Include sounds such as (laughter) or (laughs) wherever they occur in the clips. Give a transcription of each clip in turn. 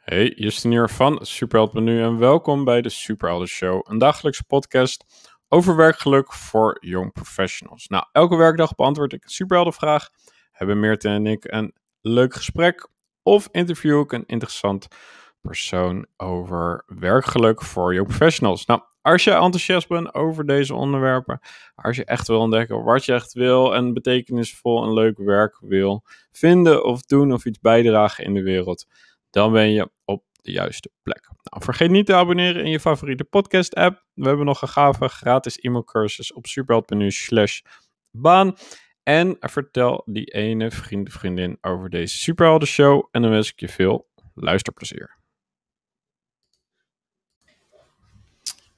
Hey, Justin hier van Superheld.nu en welkom bij de Superhelden Show, een dagelijkse podcast over werkgeluk voor young professionals. Nou, elke werkdag beantwoord ik een superheldenvraag, hebben Meerte en ik een leuk gesprek of interview ik een interessant persoon over werkgeluk voor young professionals. Nou, als je enthousiast bent over deze onderwerpen, als je echt wil ontdekken wat je echt wil en betekenisvol en leuk werk wil vinden of doen of iets bijdragen in de wereld, dan ben je op de juiste plek. Nou, vergeet niet te abonneren in je favoriete podcast app. We hebben nog een gave gratis e-mailcursus op superheld.nu slash baan. En vertel die ene vriend vriendin over deze superhelden show. En dan wens ik je veel luisterplezier.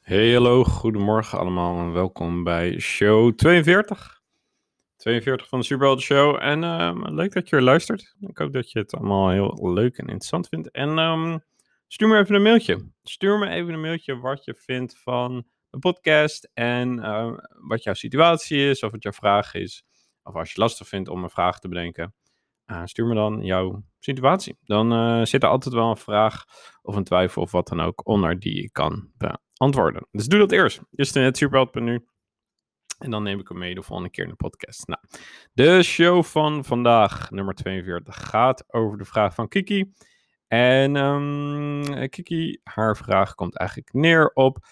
Hey, hallo, goedemorgen allemaal en welkom bij show 42. 42 van de Superhelden Show. En ehm, leuk dat je weer luistert. Ik hoop dat je het allemaal heel leuk en interessant vindt. En ehm, stuur me even een mailtje. Stuur me even een mailtje wat je vindt van de podcast. En ehm, wat jouw situatie is, of wat jouw vraag is. Of als je lastig vindt om een vraag te bedenken. Uh, stuur me dan jouw situatie. Dan uh, zit er altijd wel een vraag of een twijfel of wat dan ook onder die ik kan beantwoorden. Dus doe dat eerst. Just in het superheld.nu en dan neem ik hem mee de volgende keer in de podcast. Nou, de show van vandaag, nummer 42, gaat over de vraag van Kiki. En um, Kiki, haar vraag komt eigenlijk neer op: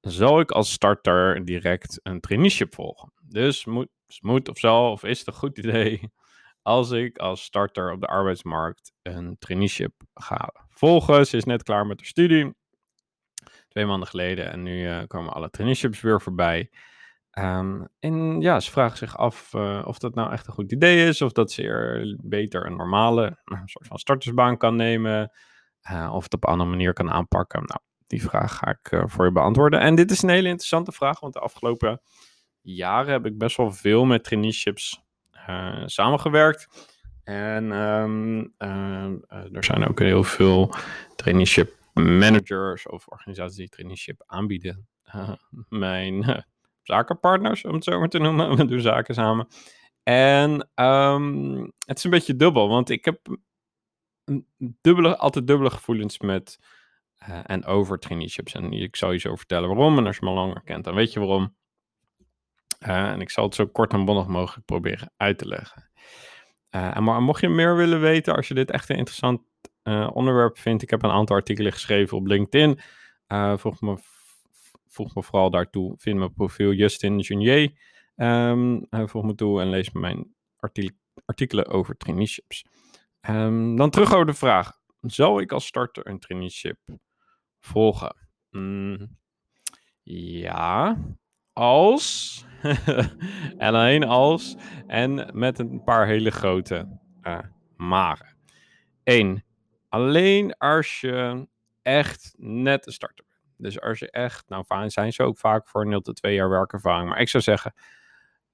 zal ik als starter direct een traineeship volgen? Dus moet, moet of zal of is het een goed idee (laughs) als ik als starter op de arbeidsmarkt een traineeship ga volgen? Ze is net klaar met haar studie, twee maanden geleden, en nu uh, komen alle traineeships weer voorbij. Um, en ja, ze vragen zich af uh, of dat nou echt een goed idee is, of dat ze er beter een normale een soort van startersbaan kan nemen, uh, of het op een andere manier kan aanpakken. Nou, die vraag ga ik uh, voor je beantwoorden. En dit is een hele interessante vraag, want de afgelopen jaren heb ik best wel veel met traineeships samengewerkt. En um, er zijn ook heel veel traineeship managers of organisaties die traineeship aanbieden. (laughs) mijn zakenpartners, om het zo maar te noemen. (laughs) We doen zaken samen. En um, het is een beetje dubbel, want ik heb dubbele, altijd dubbele gevoelens met uh, en over traineeships. En ik zal je zo vertellen waarom. En als je me langer kent, dan weet je waarom. Uh, en ik zal het zo kort en bondig mogelijk proberen uit te leggen. Uh, en maar mocht je meer willen weten, als je dit echt een interessant onderwerp vindt, ik heb een aantal artikelen geschreven op LinkedIn. volg me voeg me vooral daartoe. Vind mijn profiel Justin Junier. Um, voeg me toe en lees mijn artikelen over traineeships. Um, dan terug over de vraag. Zou ik als starter een traineeship volgen? Mm, ja, als. (laughs) en alleen als. En met een paar hele grote uh, maren. Eén. Alleen als je echt net een starter dus als je echt, nou zijn ze ook vaak voor 0 tot 2 jaar werkervaring. Maar ik zou zeggen,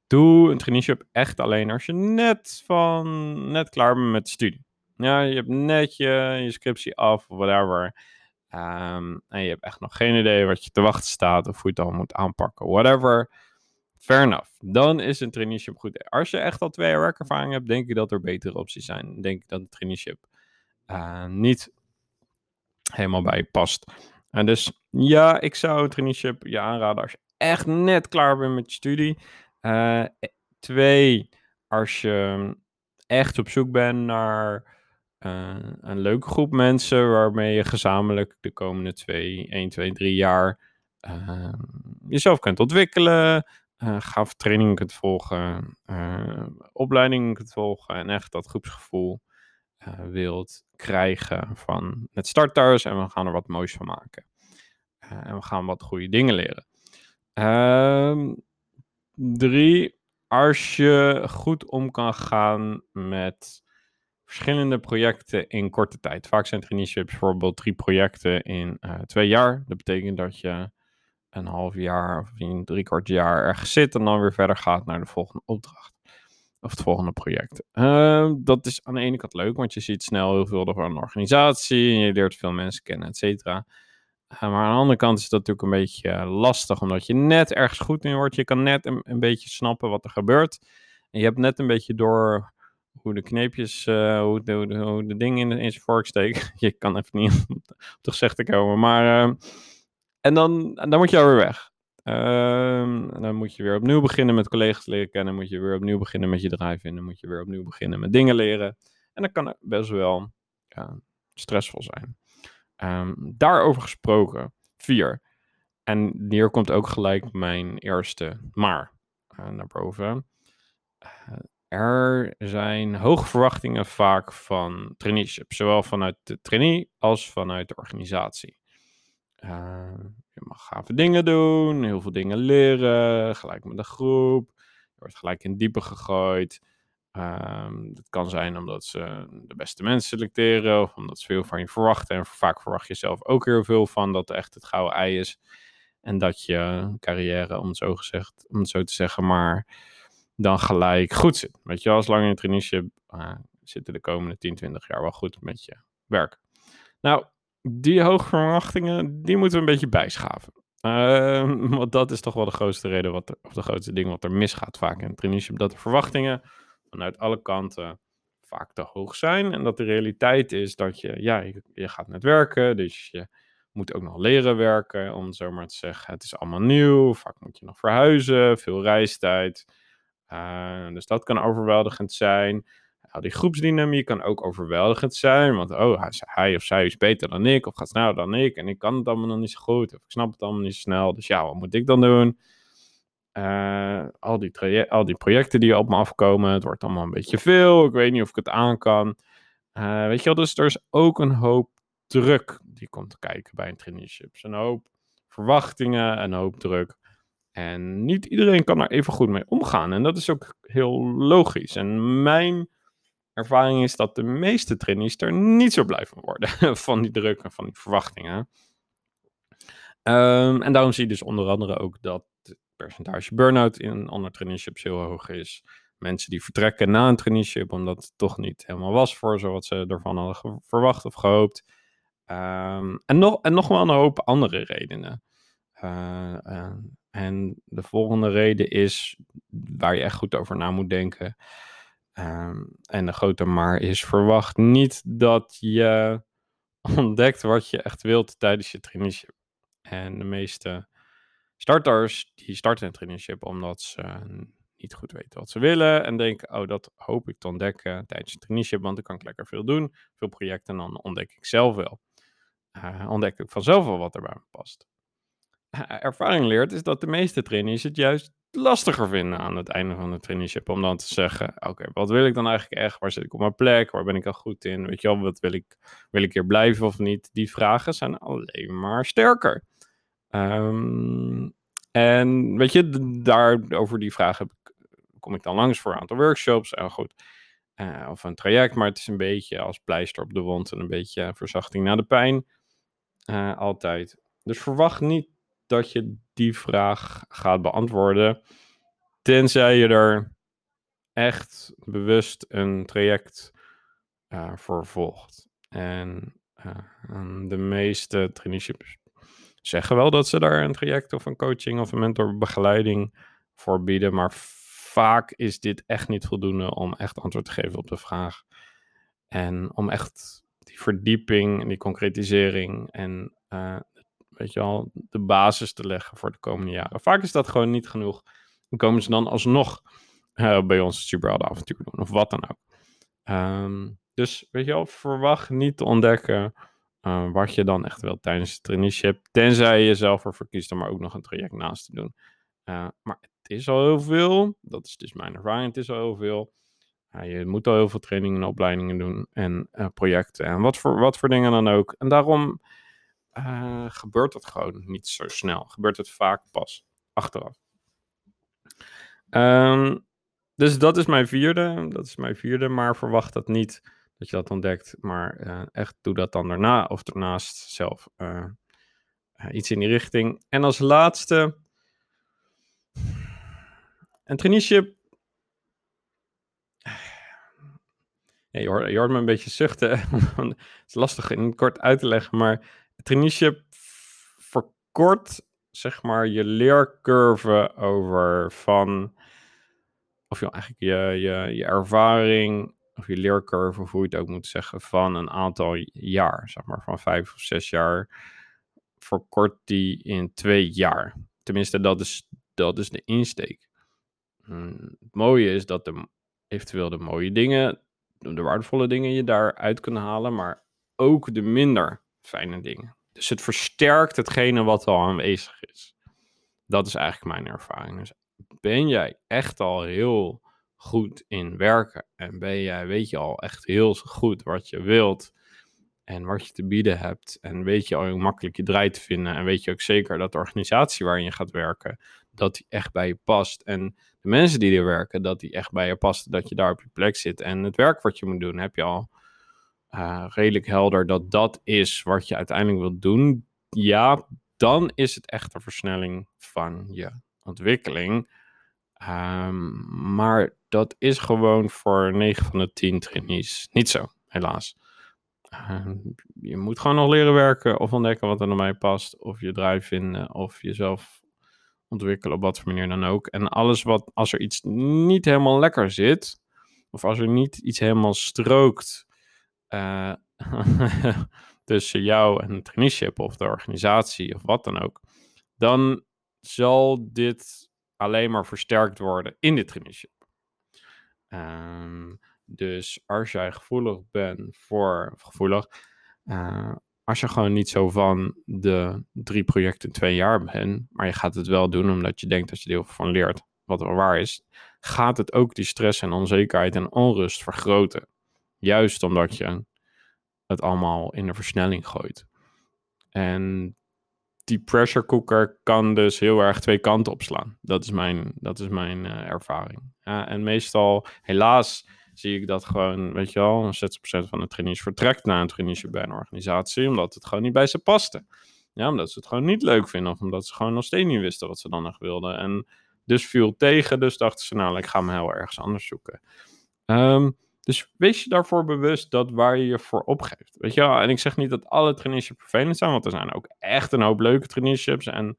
doe een traineeship echt alleen als je net van, net klaar bent met de studie. Ja, je hebt net je, je scriptie af whatever. Um, en je hebt echt nog geen idee wat je te wachten staat of hoe je het dan moet aanpakken. Whatever. Fair enough. Dan is een traineeship goed. Als je echt al twee jaar werkervaring hebt, denk ik dat er betere opties zijn. Denk ik dat een traineeship uh, niet helemaal bij past. En dus ja, ik zou een traineeship je aanraden als je echt net klaar bent met je studie. Uh, twee, als je echt op zoek bent naar uh, een leuke groep mensen waarmee je gezamenlijk de komende twee, 1, 2, 3 jaar uh, jezelf kunt ontwikkelen, gaaf trainingen kunt volgen, opleidingen kunt volgen en echt dat groepsgevoel wilt krijgen van het starters en we gaan er wat moois van maken. Uh, en we gaan wat goede dingen leren. Um, drie, als je goed om kan gaan met verschillende projecten in korte tijd. Vaak zijn traineeships bijvoorbeeld drie projecten in uh, twee jaar. Dat betekent dat je een half jaar of een drie kwart jaar ergens zit en dan weer verder gaat naar de volgende opdracht. Of het volgende project. Uh, dat is aan de ene kant leuk, want je ziet snel heel veel over een organisatie en je leert veel mensen kennen, et cetera. Uh, maar aan de andere kant is dat natuurlijk een beetje uh, lastig, omdat je net ergens goed in wordt. Je kan net een, beetje snappen wat er gebeurt. En je hebt net een beetje door hoe de kneepjes, uh, hoe, de, hoe, de, hoe de ding in, in zijn vork steekt. (laughs) Je kan even niet (laughs) op de gezicht komen. Maar, uh, en dan, dan moet je alweer weg. Uh, dan moet je weer opnieuw beginnen met collega's leren kennen. Moet je weer opnieuw beginnen met je drive in. Dan moet je weer opnieuw beginnen met dingen leren. En dat kan best wel stressvol zijn. Um, daarover gesproken, vier. En hier komt ook gelijk mijn eerste maar uh, naar boven. Uh, er zijn hoge verwachtingen vaak van traineeship, zowel vanuit de trainee als vanuit de organisatie. Uh, je mag gave dingen doen, heel veel dingen leren, gelijk met een groep. Je wordt gelijk in diepe gegooid. Um, dat kan zijn omdat ze de beste mensen selecteren of omdat ze veel van je verwachten. En vaak verwacht je zelf ook heel veel van dat echt het gouden ei is. En dat je carrière, om het zo, gezegd, om het zo te zeggen, maar dan gelijk goed zit. Weet je, als lang in het traineeship uh, zitten de komende 10, 20 jaar wel goed met je werk. Nou, die hoge verwachtingen, die moeten we een beetje bijschaven. Uh, (laughs) want dat is toch wel de grootste reden, wat of de grootste ding wat er misgaat vaak in het traineeship. Dat de verwachtingen vanuit alle kanten vaak te hoog zijn. En dat de realiteit is dat je, ja, je, gaat net werken, dus je moet ook nog leren werken, om het zo maar te zeggen. Het is allemaal nieuw, vaak moet je nog verhuizen, veel reistijd. Uh, dus dat kan overweldigend zijn. Nou, die groepsdynamiek kan ook overweldigend zijn, want oh, hij, of zij is beter dan ik, of gaat sneller dan ik, en ik kan het allemaal nog niet zo goed, of ik snap het allemaal niet zo snel, dus ja, wat moet ik dan doen? Uh, al, die al die projecten die op me afkomen, het wordt allemaal een beetje veel, ik weet niet of ik het aan kan. Uh, weet je wel, dus er is ook een hoop druk die komt kijken bij een traineeship. Een hoop verwachtingen, een hoop druk. En niet iedereen kan er even goed mee omgaan. En dat is ook heel logisch. En mijn ervaring is dat de meeste trainees er niet zo blij van worden. (laughs) van die druk en van die verwachtingen. Um, en daarom zie je dus onder andere ook dat het percentage burn-out in andere traineeships heel hoog is. Mensen die vertrekken na een traineeship omdat het toch niet helemaal was voor wat ze ervan hadden verwacht of gehoopt. Um, en, nog, en nog wel een hoop andere redenen. Uh, en de volgende reden is, waar je echt goed over na moet denken. Um, en de grote maar is, verwacht niet dat je ontdekt wat je echt wilt tijdens je traineeship. En de meeste starters, die starten een traineeship omdat ze niet goed weten wat ze willen. En denken, oh, dat hoop ik te ontdekken tijdens een traineeship, want dan kan ik lekker veel doen. Veel projecten en dan ontdek ik zelf wel. Uh, ontdek ik vanzelf wel wat er bij past. ervaring leert, is dat de meeste trainees het juist lastiger vinden aan het einde van de traineeship. Om dan te zeggen, oké, wat wil ik dan eigenlijk echt? Waar zit ik op mijn plek? Waar ben ik al goed in? Weet je wel, wat wil ik, wil ik hier blijven of niet? Die vragen zijn alleen maar sterker. Um, en weet je, daar, over die vragen kom ik dan langs voor een aantal workshops. En goed, uh, of een traject, maar het is een beetje als pleister op de wond en een beetje verzachting na de pijn. Uh, altijd. Dus verwacht niet dat je die vraag gaat beantwoorden. Tenzij je er echt bewust een traject uh, voor volgt. En uh, de meeste traineeships zeggen wel dat ze daar een traject of een coaching of een mentorbegeleiding voor bieden. Maar vaak is dit echt niet voldoende om echt antwoord te geven op de vraag. En om echt die verdieping en die concretisering en uh, weet je al, de basis te leggen voor de komende jaren. Vaak is dat gewoon niet genoeg. Dan komen ze dan alsnog uh, bij ons superhelden avontuur doen, of wat dan ook. Um, dus weet je wel, verwacht niet te ontdekken uh, wat je dan echt wil tijdens het traineeship. Tenzij je jezelf ervoor kiest om er ook nog een traject naast te doen. Uh, maar het is al heel veel. Dat is dus mijn ervaring. Het is al heel veel. je moet al heel veel trainingen en opleidingen doen en projecten. En wat voor, wat voor dingen dan ook. En daarom uh, gebeurt dat gewoon niet zo snel. Gebeurt het vaak pas achteraf. Um, dus dat is mijn vierde. Dat is mijn vierde, maar verwacht dat niet dat je dat ontdekt. Maar uh, echt doe dat dan daarna of daarnaast zelf uh, iets in die richting. En als laatste, een traineeship. Ja, je, hoort, je hoort me een beetje zuchten. (laughs) het is lastig in kort uit te leggen, maar traineeship verkort, zeg maar, je leercurve over van, of je eigenlijk je, je, je ervaring of je leercurve, of hoe je het ook moet zeggen, van een aantal jaar, zeg maar van vijf of zes jaar, verkort die in twee jaar. Tenminste, dat is, dat is de insteek. Hmm, het mooie is dat de, eventueel de mooie dingen, de waardevolle dingen je daaruit kunnen halen, maar ook de minder fijne dingen. Dus het versterkt hetgene wat al aanwezig is. Dat is eigenlijk mijn ervaring. Dus ben jij echt al heel goed in werken en ben jij, weet je al echt heel goed wat je wilt en wat je te bieden hebt en weet je al hoe makkelijk je draai te vinden en weet je ook zeker dat de organisatie waarin je gaat werken, dat die echt bij je past en de mensen die er werken, dat die echt bij je past, dat je daar op je plek zit en het werk wat je moet doen, heb je al uh, redelijk helder dat dat is wat je uiteindelijk wilt doen, ja, dan is het echt een versnelling van je ontwikkeling. Um, maar dat is gewoon voor 9 van de 10 trainees niet zo, helaas. Uh, je moet gewoon nog leren werken of ontdekken wat er naar mij past, of je drive vinden, of jezelf ontwikkelen op wat voor manier dan ook. En alles wat, als er iets niet helemaal lekker zit, of als er niet iets helemaal strookt uh, (laughs) tussen jou en het traineeship of de organisatie of wat dan ook, dan zal dit alleen maar versterkt worden in dit traineeship. Um, dus als jij gevoelig bent voor, gevoelig, uh, als je gewoon niet zo van de drie projecten twee jaar bent, maar je gaat het wel doen omdat je denkt dat je er heel veel van leert, wat wel waar is, gaat het ook die stress en onzekerheid en onrust vergroten. Juist omdat je het allemaal in de versnelling gooit. En die pressure cooker kan dus heel erg twee kanten opslaan. Dat is mijn, dat is mijn uh, ervaring. Ja, en meestal, helaas, zie ik dat gewoon, weet je wel, 60% van de trainees vertrekt naar een traineeship bij een organisatie, omdat het gewoon niet bij ze paste. Ja, omdat ze het gewoon niet leuk vinden, of omdat ze gewoon nog steeds niet wisten wat ze dan nog wilden. En dus viel tegen, dus dachten ze, nou, ik ga me heel ergens anders zoeken. Um, dus wees je daarvoor bewust dat waar je je voor opgeeft. Weet je wel? En ik zeg niet dat alle traineeships vervelend zijn, want er zijn ook echt een hoop leuke traineeships. En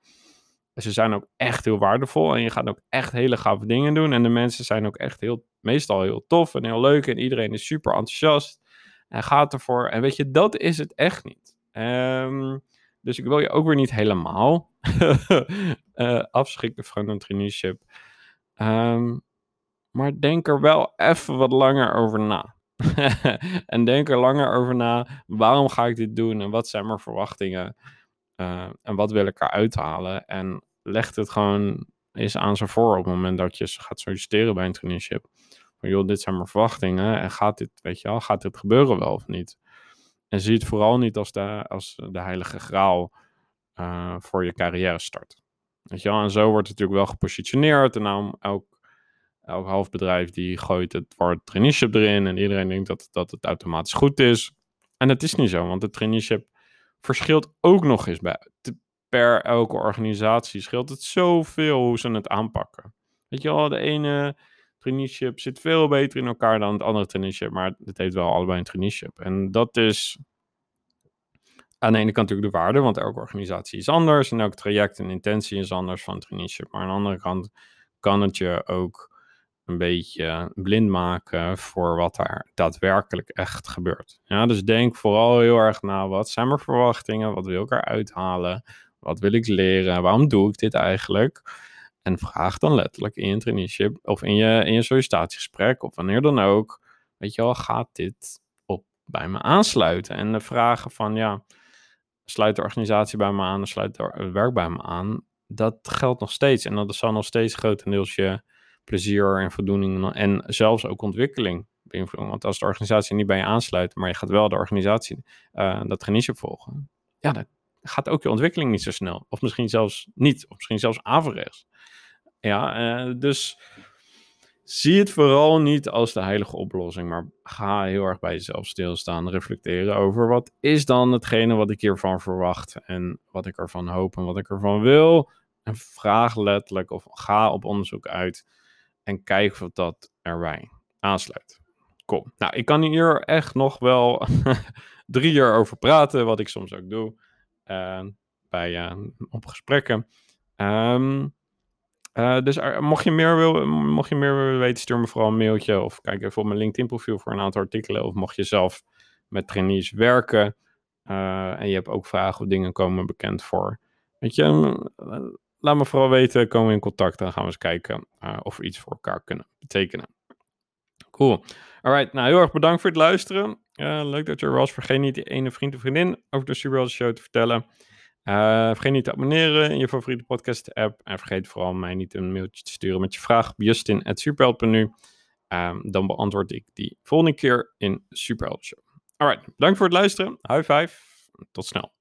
ze zijn ook echt heel waardevol. En je gaat ook echt hele gave dingen doen. En de mensen zijn ook echt heel, meestal heel tof en heel leuk. En iedereen is super enthousiast en gaat ervoor. En weet je, dat is het echt niet. Um, dus ik wil je ook weer niet helemaal uh, (laughs) afschrikken van een traineeship. Um, maar denk er wel even wat langer over na. (laughs) en denk er langer over na. Waarom ga ik dit doen? En wat zijn mijn verwachtingen? Uh, en wat wil ik eruit halen? En leg het gewoon eens aan ze voor op het moment dat je gaat solliciteren bij een traineeship. Van joh, dit zijn mijn verwachtingen. En gaat dit, weet je wel, gaat dit gebeuren wel of niet? En zie het vooral niet als de, als de heilige graal uh, voor je carrière start. Weet je wel, en zo wordt het natuurlijk wel gepositioneerd. En nou, elk Elk bedrijf die gooit het woord traineeship erin en iedereen denkt dat, dat het automatisch goed is. En dat is niet zo, want het traineeship verschilt ook nog eens bij, per elke organisatie. Scheelt het zoveel hoe ze het aanpakken. Weet je wel, de ene traineeship zit veel beter in elkaar dan het andere traineeship, maar het heeft wel allebei een traineeship. En dat is aan de ene kant natuurlijk de waarde, want elke organisatie is anders en elk traject en intentie is anders van traineeship. Maar aan de andere kant kan het je ook een beetje blind maken voor wat daar daadwerkelijk echt gebeurt. Ja, dus denk vooral heel erg na, wat zijn mijn verwachtingen? Wat wil ik eruit halen? Wat wil ik leren? Waarom doe ik dit eigenlijk? En vraag dan letterlijk in je traineeship of in je, in je sollicitatiegesprek of wanneer dan ook. Weet je wel, gaat dit op bij me aansluiten? En de vragen van, ja, sluit de organisatie bij me aan, sluit het werk bij me aan. Dat geldt nog steeds. En dat zal nog steeds grotendeels je plezier en voldoening en zelfs ook ontwikkeling beïnvloeden. Want als de organisatie niet bij je aansluit, maar je gaat wel de organisatie uh, dat traineeship volgen, ja, dan gaat ook je ontwikkeling niet zo snel. Of misschien zelfs niet, of misschien zelfs averechts. Ja, uh, dus zie het vooral niet als de heilige oplossing, maar ga heel erg bij jezelf stilstaan, reflecteren over wat is dan hetgene wat ik hiervan verwacht en wat ik ervan hoop en wat ik ervan wil. En vraag letterlijk of ga op onderzoek uit en kijk of dat erbij aansluit. Kom. Nou, ik kan hier echt nog wel (laughs) drie jaar over praten, wat ik soms ook doe uh, bij, uh, op gesprekken. Um, Uh, dus mocht, je meer wil, mocht je meer willen weten, stuur me vooral een mailtje of kijk even op mijn LinkedIn profiel voor een aantal artikelen. Of mocht je zelf met trainees werken en je hebt ook vragen of dingen komen bekend voor. Weet je, laat me vooral weten, komen we in contact dan gaan we eens kijken uh, of we iets voor elkaar kunnen betekenen. Cool. Alright, nou heel erg bedankt voor het luisteren. leuk dat je er was. Vergeet niet die ene vriend of vriendin over de Superworld Show te vertellen. Uh, vergeet niet te abonneren in je favoriete podcast app. En vergeet vooral mij niet een mailtje te sturen met je vraag justin.superheld.nu. Um, ehm, dan beantwoord ik die volgende keer in Superheld Show. Alright, bedankt voor het luisteren. High five. Tot snel.